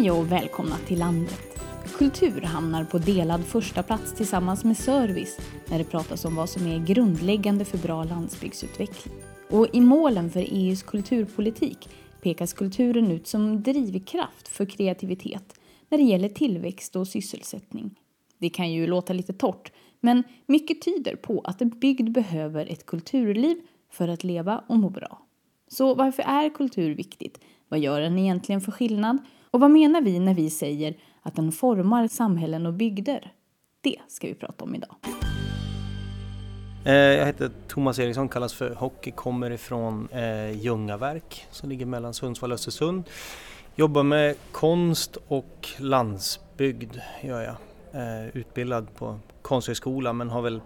Hej och välkomna till landet. Kultur hamnar på delad första plats tillsammans med service när det pratas om vad som är grundläggande för bra landsbygdsutveckling. Och i målen för EUs kulturpolitik pekas kulturen ut som drivkraft för kreativitet när det gäller tillväxt och sysselsättning. Det kan ju låta lite torrt, men mycket tyder på att en bygd behöver ett kulturliv för att leva och må bra. Så varför är kultur viktigt? Vad gör den egentligen för skillnad? Och vad menar vi när vi säger att den formar samhällen och bygder? Det ska vi prata om idag. Eh, jag heter Thomas Eriksson, kallas för Hockey, kommer ifrån eh, Ljungaverk som ligger mellan Sundsvall och Östersund. Jobbar med konst och landsbygd gör jag. Eh, utbildad på Konsthögskolan men har väl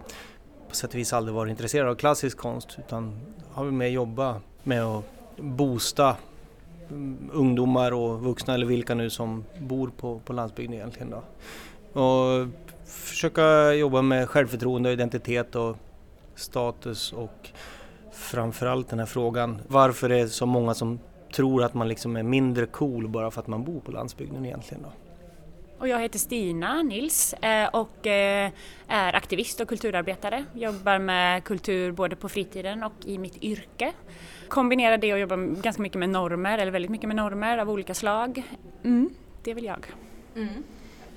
på sätt och vis aldrig varit intresserad av klassisk konst utan har väl mer jobbat med att boosta Eh, ungdomar och vuxna eller vilka nu som bor på, på landsbygden egentligen. Då. Och försöka jobba med självförtroende, identitet och status och framförallt den här frågan varför det är så många som tror att man liksom är mindre cool bara för att man bor på landsbygden egentligen. Då. Och jag heter Stina Nils eh, och eh, är aktivist och kulturarbetare. Jobbar med kultur både på fritiden och i mitt yrke. Kombinerar det och jobbar ganska mycket med normer, eller väldigt mycket med normer av olika slag. Mm, det vill jag. Mm.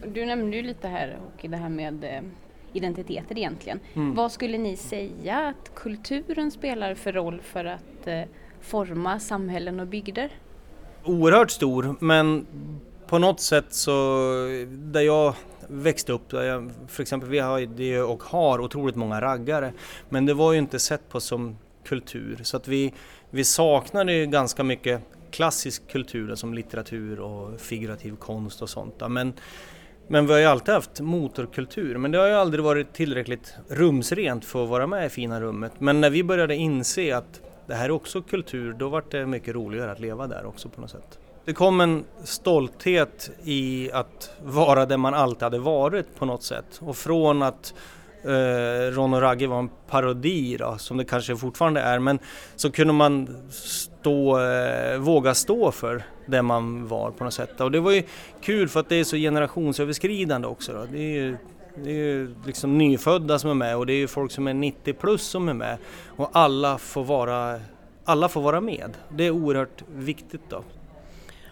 Du nämnde ju lite här och det här med eh, identiteter egentligen. Mm. Vad skulle ni säga att kulturen spelar för roll för att forma samhällen och bygder? Oerhört stor, men på något sätt så, där jag växte upp, där jag, för exempel vi har det och har otroligt många raggare, men det var ju inte sett på som kultur så att vi, vi saknade ju ganska mycket klassisk kultur som litteratur och figurativ konst och sånt. Men, men vi har ju alltid haft motorkultur, men det har ju aldrig varit tillräckligt rumsrent för att vara med i fina rummet. Men när vi började inse att det här är också kultur, då var det mycket roligare att leva där också på något sätt. Det kom en stolthet i att vara det man alltid hade varit på något sätt. Och från att eh, Ron och Ragge var en parodi då, som det kanske fortfarande är, men så kunde man stå, eh, våga stå för det man var på något sätt. Och det var ju kul för att det är så generationsöverskridande också. Då. Det är ju, det är ju liksom nyfödda som är med och det är ju folk som är 90 plus som är med. Och alla får vara, alla får vara med. Det är oerhört viktigt då.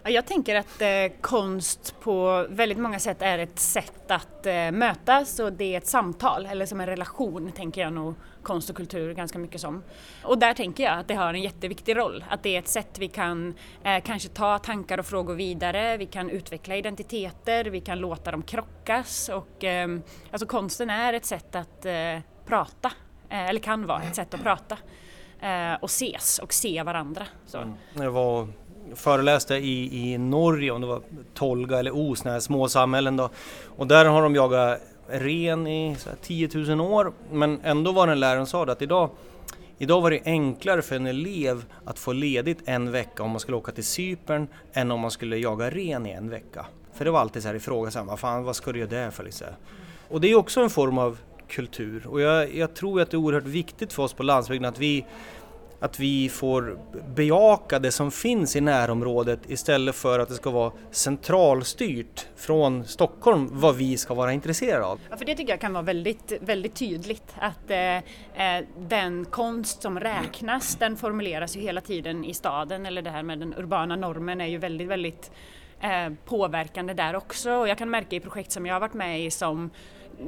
Jag tänker att eh, konst på väldigt många sätt är ett sätt att eh, mötas och det är ett samtal eller som en relation tänker jag nog konst och kultur ganska mycket som. Och där tänker jag att det har en jätteviktig roll, att det är ett sätt vi kan eh, kanske ta tankar och frågor vidare, vi kan utveckla identiteter, vi kan låta dem krockas och eh, alltså konsten är ett sätt att eh, prata, eh, eller kan vara ett sätt att prata eh, och ses och se varandra. Så. Mm. Var föreläste i, i Norge, om det var Tolga eller Os, här små samhällen då. Och där har de jagat ren i 10 000 år, men ändå var den läraren sa det att idag Idag var det enklare för en elev att få ledigt en vecka om man skulle åka till Cypern än om man skulle jaga ren i en vecka. För det var alltid så här ifrågasatt, vad fan vad ska du göra det för liksom? Och det är också en form av kultur och jag, jag tror att det är oerhört viktigt för oss på landsbygden att vi att vi får bejaka det som finns i närområdet istället för att det ska vara centralstyrt från Stockholm vad vi ska vara intresserade av. Ja, för det tycker jag kan vara väldigt, väldigt tydligt att eh, eh, den konst som räknas den formuleras ju hela tiden i staden eller det här med den urbana normen är ju väldigt, väldigt eh, påverkande där också och jag kan märka i projekt som jag har varit med i som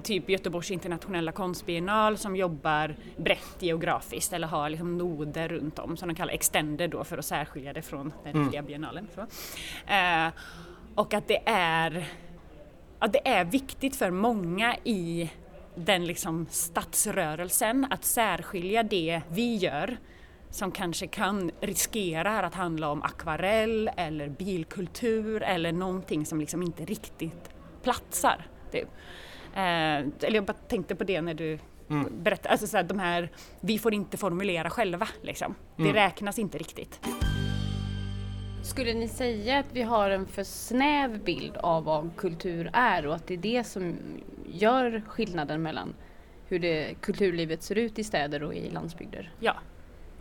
typ Göteborgs internationella konstbiennal som jobbar brett geografiskt eller har liksom noder runt om som de kallar extender då för att särskilja det från den mm. riktiga biennalen. Eh, och att det är, att det är viktigt för många i den liksom stadsrörelsen att särskilja det vi gör som kanske kan riskera att handla om akvarell eller bilkultur eller någonting som liksom inte riktigt platsar. Typ. Eh, eller jag bara tänkte på det när du mm. berättade, alltså så här, de här, vi får inte formulera själva liksom. Det mm. räknas inte riktigt. Skulle ni säga att vi har en för snäv bild av vad kultur är och att det är det som gör skillnaden mellan hur det, kulturlivet ser ut i städer och i landsbygder? Ja.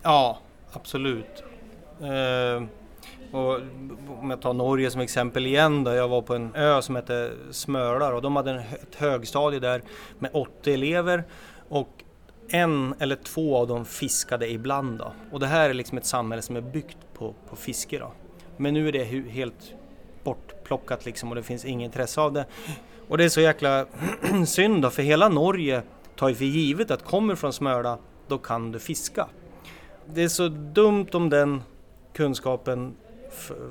Ja, absolut. Eh, och om jag tar Norge som exempel igen då, jag var på en ö som hette Smölar och de hade ett högstadie där med 80 elever och en eller två av dem fiskade ibland. Då. Och det här är liksom ett samhälle som är byggt på, på fiske. Då. Men nu är det helt bortplockat liksom och det finns inget intresse av det. Och det är så jäkla synd då, för hela Norge tar ju för givet att kommer från Smöla, då kan du fiska. Det är så dumt om den kunskapen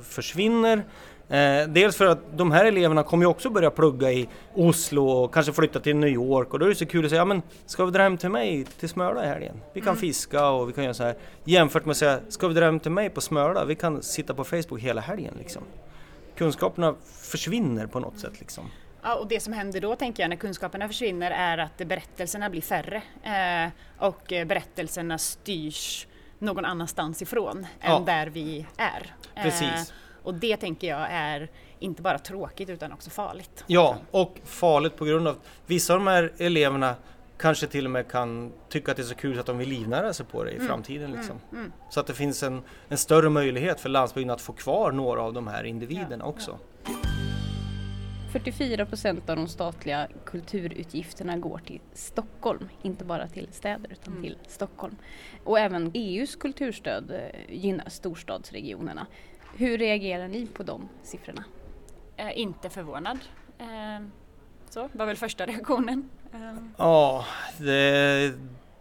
försvinner. Eh, dels för att de här eleverna kommer ju också börja plugga i Oslo och kanske flytta till New York och då är det så kul att säga, ja men ska vi dra hem till mig till Smöla i helgen? Vi kan mm. fiska och vi kan göra så här. Jämfört med att säga, ska vi dra hem till mig på Smöla? Vi kan sitta på Facebook hela helgen liksom. Kunskaperna försvinner på något sätt liksom. Ja, och det som händer då tänker jag när kunskaperna försvinner är att berättelserna blir färre eh, och berättelserna styrs någon annanstans ifrån ja. än där vi är. Precis. Eh, och det tänker jag är inte bara tråkigt utan också farligt. Ja, och farligt på grund av att vissa av de här eleverna kanske till och med kan tycka att det är så kul att de vill livnära sig på det i mm. framtiden. Mm, liksom. Mm. Mm. Så att det finns en, en, större möjlighet för landsbygden att få kvar några av de här individerna ja, också. Ja. 44 procent av de statliga kulturutgifterna går till Stockholm, inte bara till städer utan mm. till Stockholm. Och även EUs kulturstöd eh, gynnar storstadsregionerna. Hur reagerar ni på de siffrorna? Eh, inte förvånad. Eh, så var väl första reaktionen. Eh. Ja, det,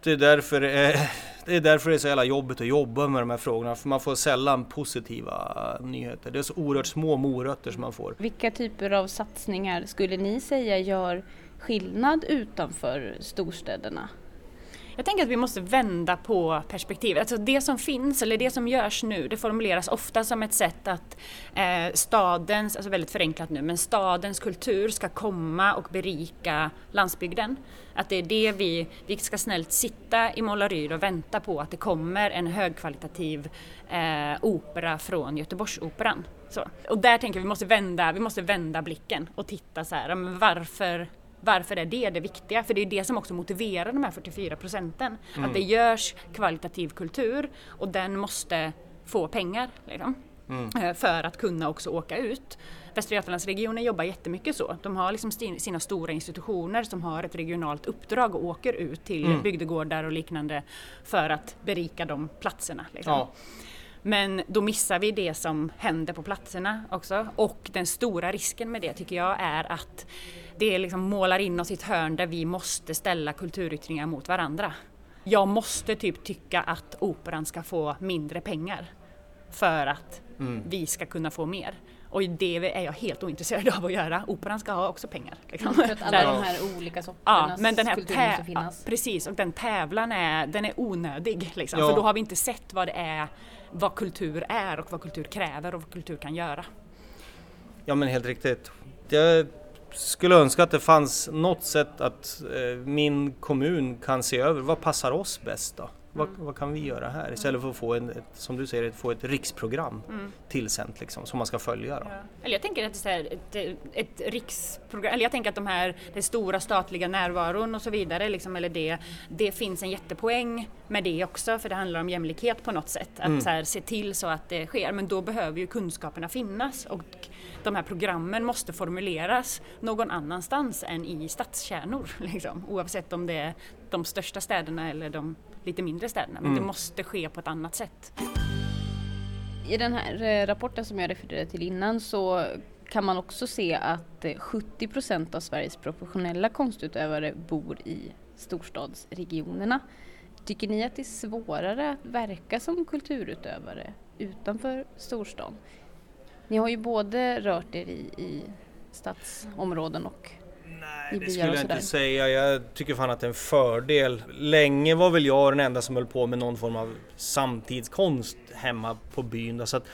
det, är därför, eh, det är därför det är så jävla jobbigt att jobba med de här frågorna, för man får sällan positiva nyheter. Det är så oerhört små morötter som man får. Vilka typer av satsningar skulle ni säga gör skillnad utanför storstäderna? Jag tänker att vi måste vända på perspektivet. Alltså det som finns, eller det som görs nu, det formuleras ofta som ett sätt att eh, stadens, alltså väldigt förenklat nu, men stadens kultur ska komma och berika landsbygden. Att det är det vi, vi ska snällt sitta i Målaryd och vänta på att det kommer en högkvalitativ eh, opera från Göteborgsoperan. Så. Och där tänker jag vi måste vända, vi måste vända blicken och titta så här, men varför varför är det det viktiga? För det är det som också motiverar de här 44 procenten. Mm. Att det görs kvalitativ kultur och den måste få pengar. Liksom, mm. Eh, för att kunna också åka ut. Västra Götalandsregionen jobbar jättemycket så. De har liksom sina stora institutioner som har ett regionalt uppdrag och åker ut till mm. bygdegårdar och liknande för att berika de platserna. Liksom. Ja. Men då missar vi det som händer på platserna också. Och den stora risken med det tycker jag är att det liksom målar in oss i ett hörn där vi måste ställa kulturyttringar mot varandra. Jag måste typ tycka att operan ska få mindre pengar för att mm. vi ska kunna få mer. Och det är jag helt ointresserad av att göra. Operan ska ha också pengar. Liksom. För att alla de här olika sorternas ja, men den här kultur måste finnas. Ja, precis, och den tävlan är, den är onödig. Liksom. Ja. För då har vi inte sett vad det är, vad kultur är och vad kultur kräver och vad kultur kan göra. Ja men helt riktigt. Jag skulle önska att det fanns något sätt att eh, min kommun kan se över vad passar oss bäst då? Vad, vad, kan vi göra här? Istället för att få, en, ett, som du säger, få ett riksprogram mm. tillsänt liksom, som man ska följa. Då. Ja. Eller jag tänker att det är ett, ett, riksprogram, eller jag tänker att de här, den stora statliga närvaron och så vidare, liksom, eller det, det finns en jättepoäng med det också, för det handlar om jämlikhet på något sätt. Att mm. så här, se till så att det sker, men då behöver ju kunskaperna finnas och de här programmen måste formuleras någon annanstans än i stadskärnor, liksom, oavsett om det är de största städerna eller de lite mindre städerna. Men mm. det måste ske på ett annat sätt. I den här eh, rapporten som jag refererade till innan så kan man också se att 70 eh, procent av Sveriges professionella konstutövare bor i storstadsregionerna. Tycker ni att det är svårare att verka som kulturutövare utanför storstan? Ni har ju både rört er i, i stadsområden och Nej, det skulle jag inte säga. Jag tycker fan att det är en fördel. Länge var väl jag den enda som höll på med någon form av samtidskonst hemma på byn. Så att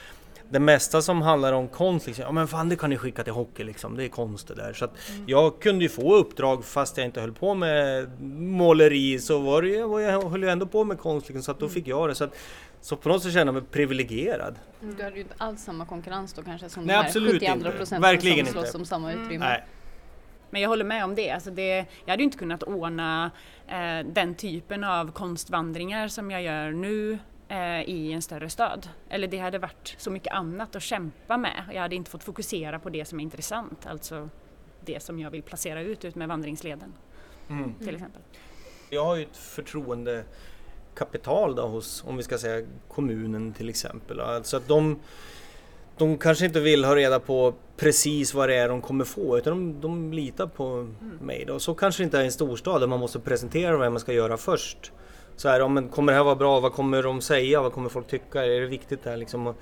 det mesta som handlar om konst, liksom, ja men fan det kan ni skicka till hockey liksom, det är konst det där. Så att mm. jag kunde ju få uppdrag fast jag inte höll på med måleri så var det, jag, jag höll ju ändå på med konst liksom, så att då mm. fick jag det. Så, att, så på något sätt känner jag mig privilegierad. Mm, du hade ju inte alls samma konkurrens då kanske som Nej, de här 72 procenten Verkligen som slåss om samma utrymme. Nej. Men jag håller med om det. Alltså det jag hade ju inte kunnat ordna eh, den typen av konstvandringar som jag gör nu eh, i en större stad. Eller det hade varit så mycket annat att kämpa med. Jag hade inte fått fokusera på det som är intressant, alltså det som jag vill placera ut, ut med vandringsleden mm. till exempel. Jag har ju ett förtroendekapital då hos, om vi ska säga kommunen till exempel. Alltså att de de kanske inte vill ha reda på precis vad det är de kommer få utan de, de litar på mm. mig. Då. Så kanske det inte är i en storstad där man måste presentera vad man ska göra först. Så här, om, kommer det här vara bra? Vad kommer de säga? Vad kommer folk tycka? Är det viktigt det här liksom? Mm.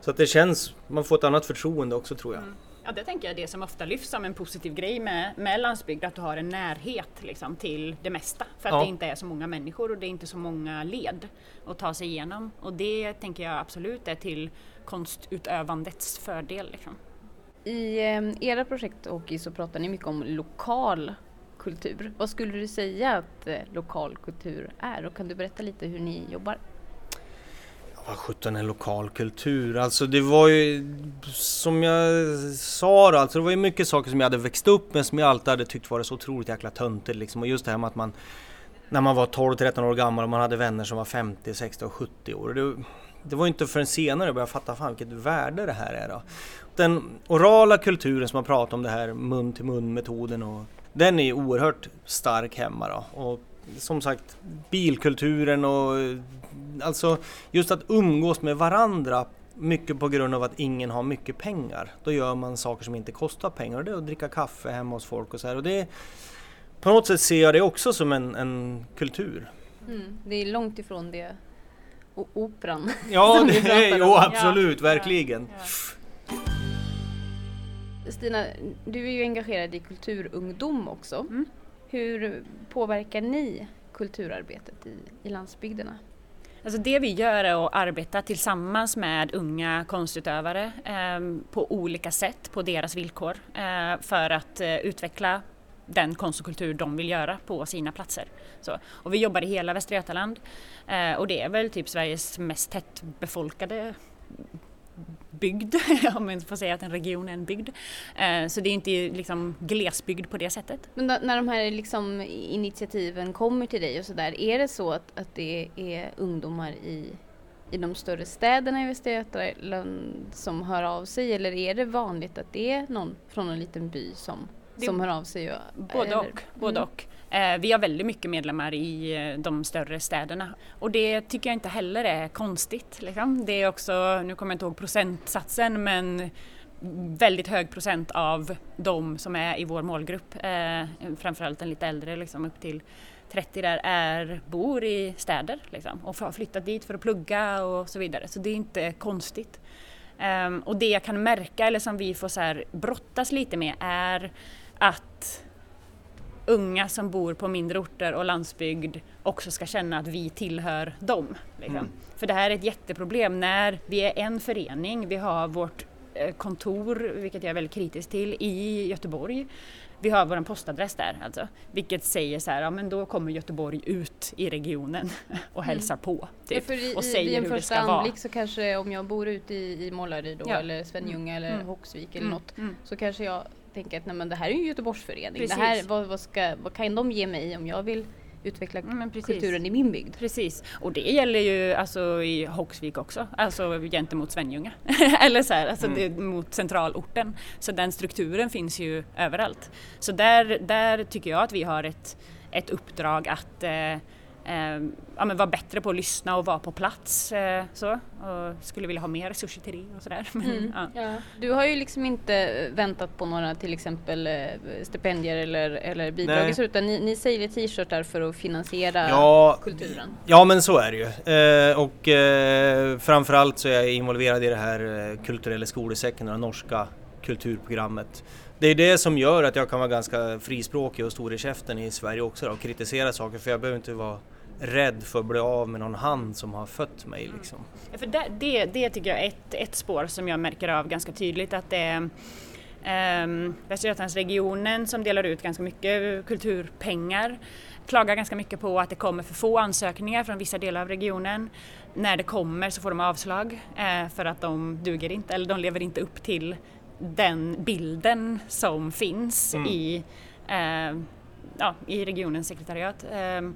Så att det känns, man får ett annat förtroende också tror jag. Mm. Ja, det tänker jag är det som ofta lyfts som en positiv grej med, med landsbygd, att du har en närhet liksom, till det mesta. För att ja. det inte är så många människor och det är inte så många led att ta sig igenom. Och det tänker jag absolut är till konstutövandets fördel. Liksom. I eh, era projekt Åki så pratar ni mycket om lokal kultur. Vad skulle du säga att eh, lokal kultur är och kan du berätta lite hur ni jobbar? Vad sjutton är lokal kultur? Alltså det var ju som jag sa då, alltså det var ju mycket saker som jag hade växt upp med som jag alltid hade tyckt var så otroligt jäkla töntigt liksom. Och just det här med att man när man var 12-13 år gammal och man hade vänner som var 50, 60 och 70 år. Det, det var inte förrän senare jag började fatta fan vilket värde det här är. Då. Den orala kulturen som man pratar om, det här mun till mun metoden och den är ju oerhört stark hemma då. Och som sagt bilkulturen och alltså just att umgås med varandra mycket på grund av att ingen har mycket pengar. Då gör man saker som inte kostar pengar och det är att dricka kaffe hemma hos folk och så här. Och det, på något sätt ser jag det också som en, en kultur. Mm, det är långt ifrån det och operan. Ja, det är, jo, absolut, ja, verkligen. Ja. Stina, du är ju engagerad i kulturungdom också. Mm. Hur påverkar ni kulturarbetet i, i landsbygderna? Alltså det vi gör är att arbeta tillsammans med unga konstutövare eh, på olika sätt, på deras villkor, eh, för att eh, utveckla den konst och kultur de vill göra på sina platser. Så, och vi jobbar i hela Västra Götaland eh, och det är väl typ Sveriges mest tättbefolkade bygd, om man får säga att en region är en bygd. Eh, så det är inte liksom glesbygd på det sättet. Men när de här liksom initiativen kommer till dig och sådär, är det så att, att det är ungdomar i i de större städerna i Västra Götaland som hör av sig eller är det vanligt att det är någon från en liten by som som hör av sig? Och, både och. Både mm. och. Eh, vi har väldigt mycket medlemmar i eh, de större städerna och det tycker jag inte heller är konstigt. Liksom. Det är också, nu kommer jag inte ihåg procentsatsen, men väldigt hög procent av de som är i vår målgrupp, eh, framförallt den lite äldre, liksom, upp till 30 där, är, bor i städer liksom, och har flyttat dit för att plugga och så vidare. Så det är inte konstigt. Um, och det jag kan märka, eller som vi får så här brottas lite med, är att unga som bor på mindre orter och landsbygd också ska känna att vi tillhör dem. Liksom. Mm. För det här är ett jätteproblem när vi är en förening, vi har vårt eh, kontor, vilket jag är väldigt kritisk till, i Göteborg. Vi har vår postadress där alltså, vilket säger så här, ja men då kommer Göteborg ut i regionen och hälsar mm. på. Typ, ja, i, och säger hur det ska vara. Vid en första anblick så kanske om jag bor ute i, i Målaryd då, ja. eller Svenljunga mm. eller mm. Håksvik eller mm. något, mm. så kanske jag tänker att nej, men det här är ju Göteborgsförening. Det här, vad, vad, ska, vad kan de ge mig om jag vill utveckla kulturen i min bygd. Precis, och det gäller ju alltså i Håksvik också, alltså gentemot Svenljunga. Eller så här, alltså mm. det, mot centralorten. Så den strukturen finns ju överallt. Så där, där tycker jag att vi har ett, ett uppdrag att eh, eh, ja, men vara bättre på att lyssna och vara på plats. Eh, så. Och skulle vilja ha mer resurser till det och sådär. Mm. Ja. Ja. Du har ju liksom inte väntat på några till exempel eh, stipendier eller, eller bidrag utan ni, ni säljer t-shirtar för att finansiera ja, kulturen. Ja men så är det ju. Eh, och eh, framförallt så är jag involverad i det här eh, kulturella skolesäcken, det norska kulturprogrammet. Det är det som gör att jag kan vara ganska frispråkig och stor i käften i Sverige också då, och kritisera saker för jag behöver inte vara rädd för att bli av med någon hand som har fött mig. Liksom. Ja, för det, det, det tycker jag är ett, ett spår som jag märker av ganska tydligt att det är Um, Västra Götalandsregionen som delar ut ganska mycket kulturpengar klagar ganska mycket på att det kommer för få ansökningar från vissa delar av regionen. När det kommer så får de avslag eh, för att de duger inte eller de lever inte upp till den bilden som finns mm. i, eh, ja, i regionens sekretariat eh,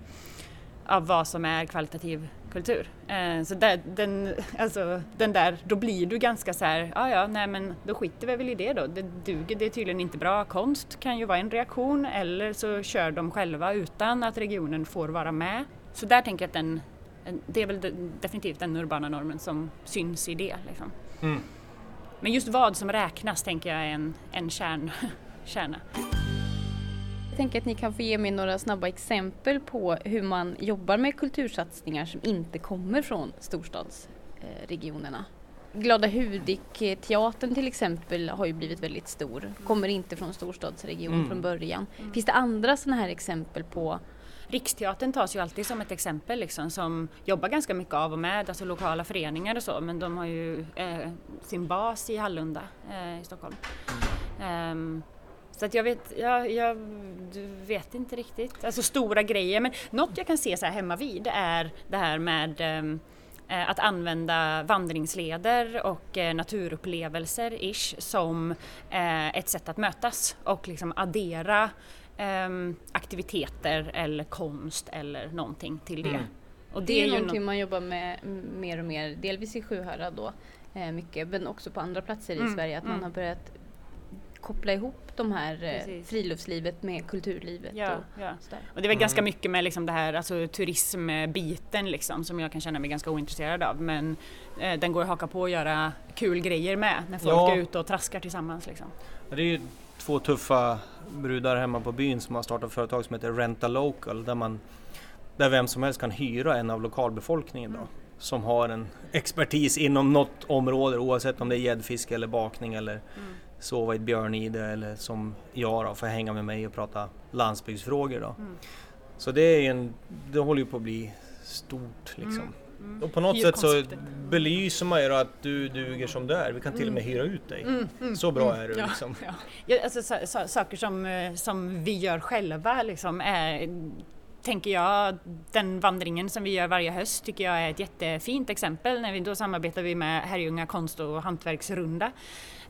av vad som är kvalitativ kultur. Eh, så där, den, alltså, den där, då blir du ganska så här, ja ja, nej men då skiter vi väl i det då. Det duger, det är tydligen inte bra. Konst kan ju vara en reaktion eller så kör de själva utan att regionen får vara med. Så där tänker jag att den, det är väl definitivt den urbana normen som syns i det. Liksom. Mm. Men just vad som räknas tänker jag är en, en kärn, kärna. Jag tänker att ni kan få ge mig några snabba exempel på hur man jobbar med kultursatsningar som inte kommer från storstadsregionerna. Glada Hudik-teatern till exempel har ju blivit väldigt stor, kommer inte från storstadsregion mm. från början. Mm. Finns det andra sådana här exempel på Riksteatern tas ju alltid som ett exempel liksom, som jobbar ganska mycket av och med, alltså lokala föreningar och så, men de har ju eh, sin bas i Hallunda eh, i Stockholm. Mm. Um, så att jag vet, jag, jag vet inte riktigt, alltså stora grejer, men något jag kan se så här hemma vid är det här med um, att använda vandringsleder och eh, naturupplevelser ish som eh, ett sätt att mötas och liksom addera um, aktiviteter eller konst eller någonting till det. Mm. Och det, det är, är någonting no man jobbar med mer och mer, delvis i Sjuhärad då, eh, mycket, men också på andra platser mm. i Sverige, att mm. man har börjat koppla ihop de här eh, friluftslivet med kulturlivet. Ja, och, ja. och det är väl ganska mm. mycket med liksom det här alltså, turismbiten liksom, som jag kan känna mig ganska ointresserad av men eh, den går att haka på och göra kul grejer med när folk ja. är ute och traskar tillsammans. Liksom. Det är ju två tuffa brudar hemma på byn som har startat ett företag som heter Renta Local där, man, där vem som helst kan hyra en av lokalbefolkningen då, som har en expertis inom något område oavsett om det är gäddfiske eller bakning eller mm. Sova i ett björnide eller som jag då, får hänga med mig och prata landsbygdsfrågor. Då. Mm. Så det, är en, det håller ju på att bli stort liksom. Mm. Mm. Och på något sätt så belyser man ju att du duger som du är. Vi kan till och med hyra ut dig. Mm, mm, så bra är du. Ja, liksom. ja. Ja, alltså, så, så, saker som, eh, som vi gör själva liksom, är tänker jag, den vandringen som vi gör varje höst tycker jag är ett jättefint exempel. När vi, då samarbetar vi med Herrljunga konst och hantverksrunda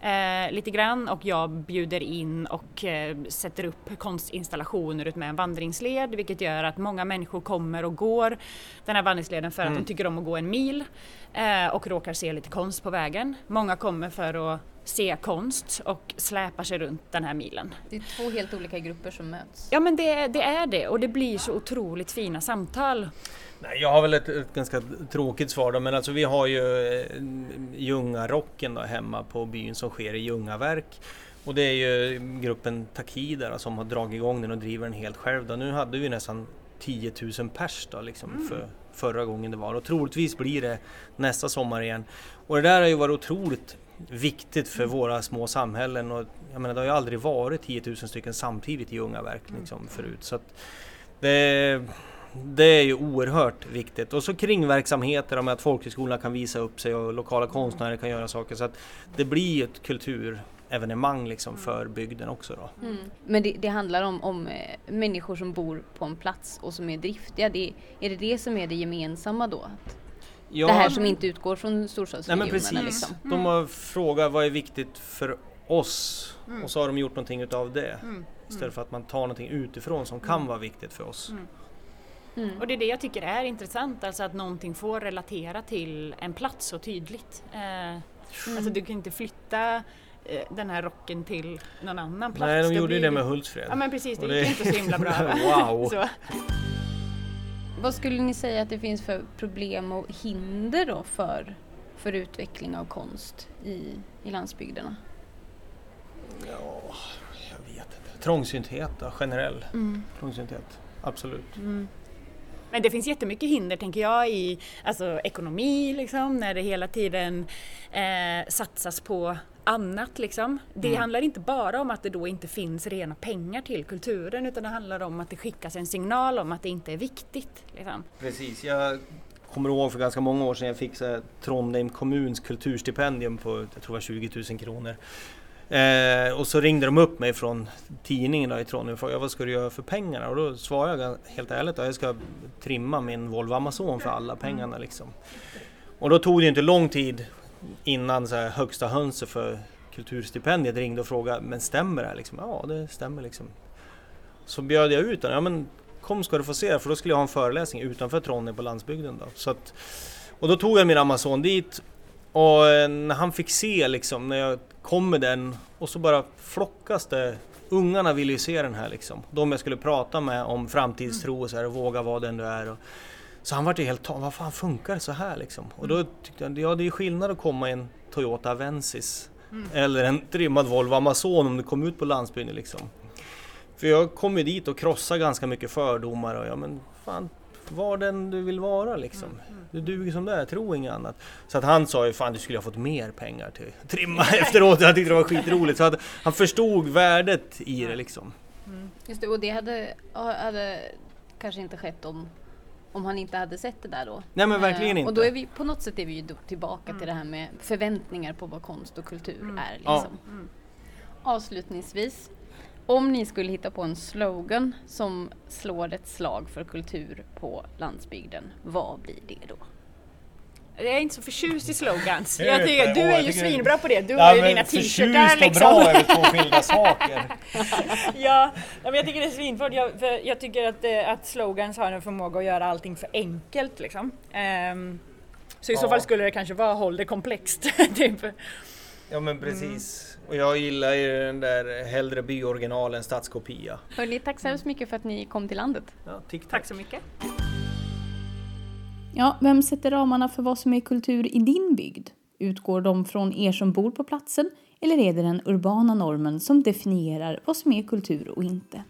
eh, lite grann och jag bjuder in och eh, sätter upp konstinstallationer utmed en vandringsled vilket gör att många människor kommer och går den här vandringsleden för mm. att de tycker om att gå en mil eh, och råkar se lite konst på vägen. Många kommer för att se konst och släpar sig runt den här milen. Det är två helt olika grupper som möts. Ja men det, det är det och det blir så otroligt fina samtal. Nej, jag har väl ett, ett, ganska tråkigt svar då, men alltså vi har ju eh, Ljungarocken då hemma på byn som sker i Ljungaverk. Och det är ju gruppen Takida som har dragit igång den och driver den helt själv. Då. Nu hade vi nästan 10 000 pers då, liksom, mm. för förra gången det var och troligtvis blir det nästa sommar igen. Och det där har ju varit otroligt viktigt för mm. våra små samhällen och jag menar det har ju aldrig varit 10 000 stycken samtidigt i Ljungaverk liksom, mm. förut. Så det, det är ju oerhört viktigt. Och så kringverksamheter med att folkhögskolorna kan visa upp sig och lokala konstnärer kan göra saker. Så att det blir ett kulturevenemang liksom för bygden också. Då. Mm. Men det, det, handlar om, om eh, människor som bor på en plats och som är driftiga. Det, är det det som är det gemensamma då? Ja, det här som inte utgår från storstadsregionerna? Nej, men precis. Liksom. De har frågat vad är viktigt för oss mm. och så har de gjort någonting utav det. Mm. Istället för att man tar någonting utifrån som kan mm. vara viktigt för oss. Mm. Och det är det jag tycker är intressant, alltså att någonting får relatera till en plats så tydligt. Eh, mm. Alltså du kan inte flytta eh, den här rocken till någon annan plats. Nej, de det gjorde ju det med Hultsfred. Ja men precis, det, det gick inte så himla bra. wow! Så. Vad skulle ni säga att det finns för problem och hinder då för, för utveckling av konst i, i landsbygderna? Ja, jag vet inte. Trångsynthet då, generell mm. trångsynthet. Absolut. Mm. Men det finns jättemycket hinder tänker jag i alltså, ekonomi liksom, när det hela tiden eh, satsas på annat liksom. Det mm. handlar inte bara om att det då inte finns rena pengar till kulturen utan det handlar om att det skickas en signal om att det inte är viktigt. Liksom. Precis, jag kommer ihåg för ganska många år sedan jag fick så Trondheim kommuns kulturstipendium på jag tror 20 000 kronor. Eh, och så ringde de upp mig från tidningen då i Trondheim och frågade vad ska du göra för pengarna? Och då svarade jag helt ärligt att jag ska trimma min Volvo Amazon för alla pengarna. Liksom. Och då tog det inte lång tid innan så här, högsta hönset för kulturstipendiet ringde och frågade men stämmer det här? Liksom, ja det stämmer liksom. Så bjöd jag ut honom. Ja, men kom ska du få se för då skulle jag ha en föreläsning utanför Trondheim på landsbygden. Då. Så att, och då tog jag min Amazon dit och eh, när han fick se liksom, när jag kom med den och så bara flockas det Ungarna ville ju se den här liksom. De jag skulle prata med om framtidstro och så här, och våga vara den du är. Och, så han vart ju helt tagen, vad fan funkar det så här liksom? Och då tyckte jag, ja det är skillnad att komma i en Toyota Avensis mm. eller en trimmad Volvo Amazon om du kom ut på landsbygden liksom. För jag kom ju dit och krossade ganska mycket fördomar och ja men fan, var den du vill vara liksom. Du duger som det är, tro inget annat. Så att han sa ju fan du skulle ha fått mer pengar till trimma efteråt. Jag tyckte det var skitroligt. Så att han förstod värdet i det liksom. Mm. Just det, och det hade, hade kanske inte skett om om han inte hade sett det där då. Nej men verkligen eh, inte. Och då är vi på något sätt är vi ju tillbaka mm. till det här med förväntningar på vad konst och kultur mm. är. Liksom. Ja. Mm. Avslutningsvis, om ni skulle hitta på en slogan som slår ett slag för kultur på landsbygden, vad blir det då? Jag är inte så förtjust i slogans. Jag tycker, du är ju svinbra på det. Du har ju dina t-shirtar liksom. och bra är två skilda saker. ja, men jag tycker det är svinbra. Jag, jag tycker att, eh, att slogans har en förmåga att göra allting för enkelt liksom. Um, så i ja. så fall skulle det kanske vara håll det komplext. typ. Ja men precis. Mm. Och jag gillar ju den där hellre byoriginal än stadskopia. Hörni, tack så hemskt mycket för att ni kom till landet. Ja, tack. tack så mycket. Ja, vem sätter ramarna för vad som är kultur i din bygd? Utgår de från er som bor på platsen eller är det den urbana normen som definierar vad som är kultur och inte?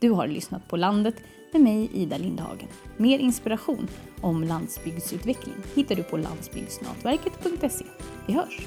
Du har lyssnat på Landet med mig, Ida Lindhagen. Mer inspiration om landsbygdsutveckling hittar du på landsbygdsnätverket.se. Vi hörs!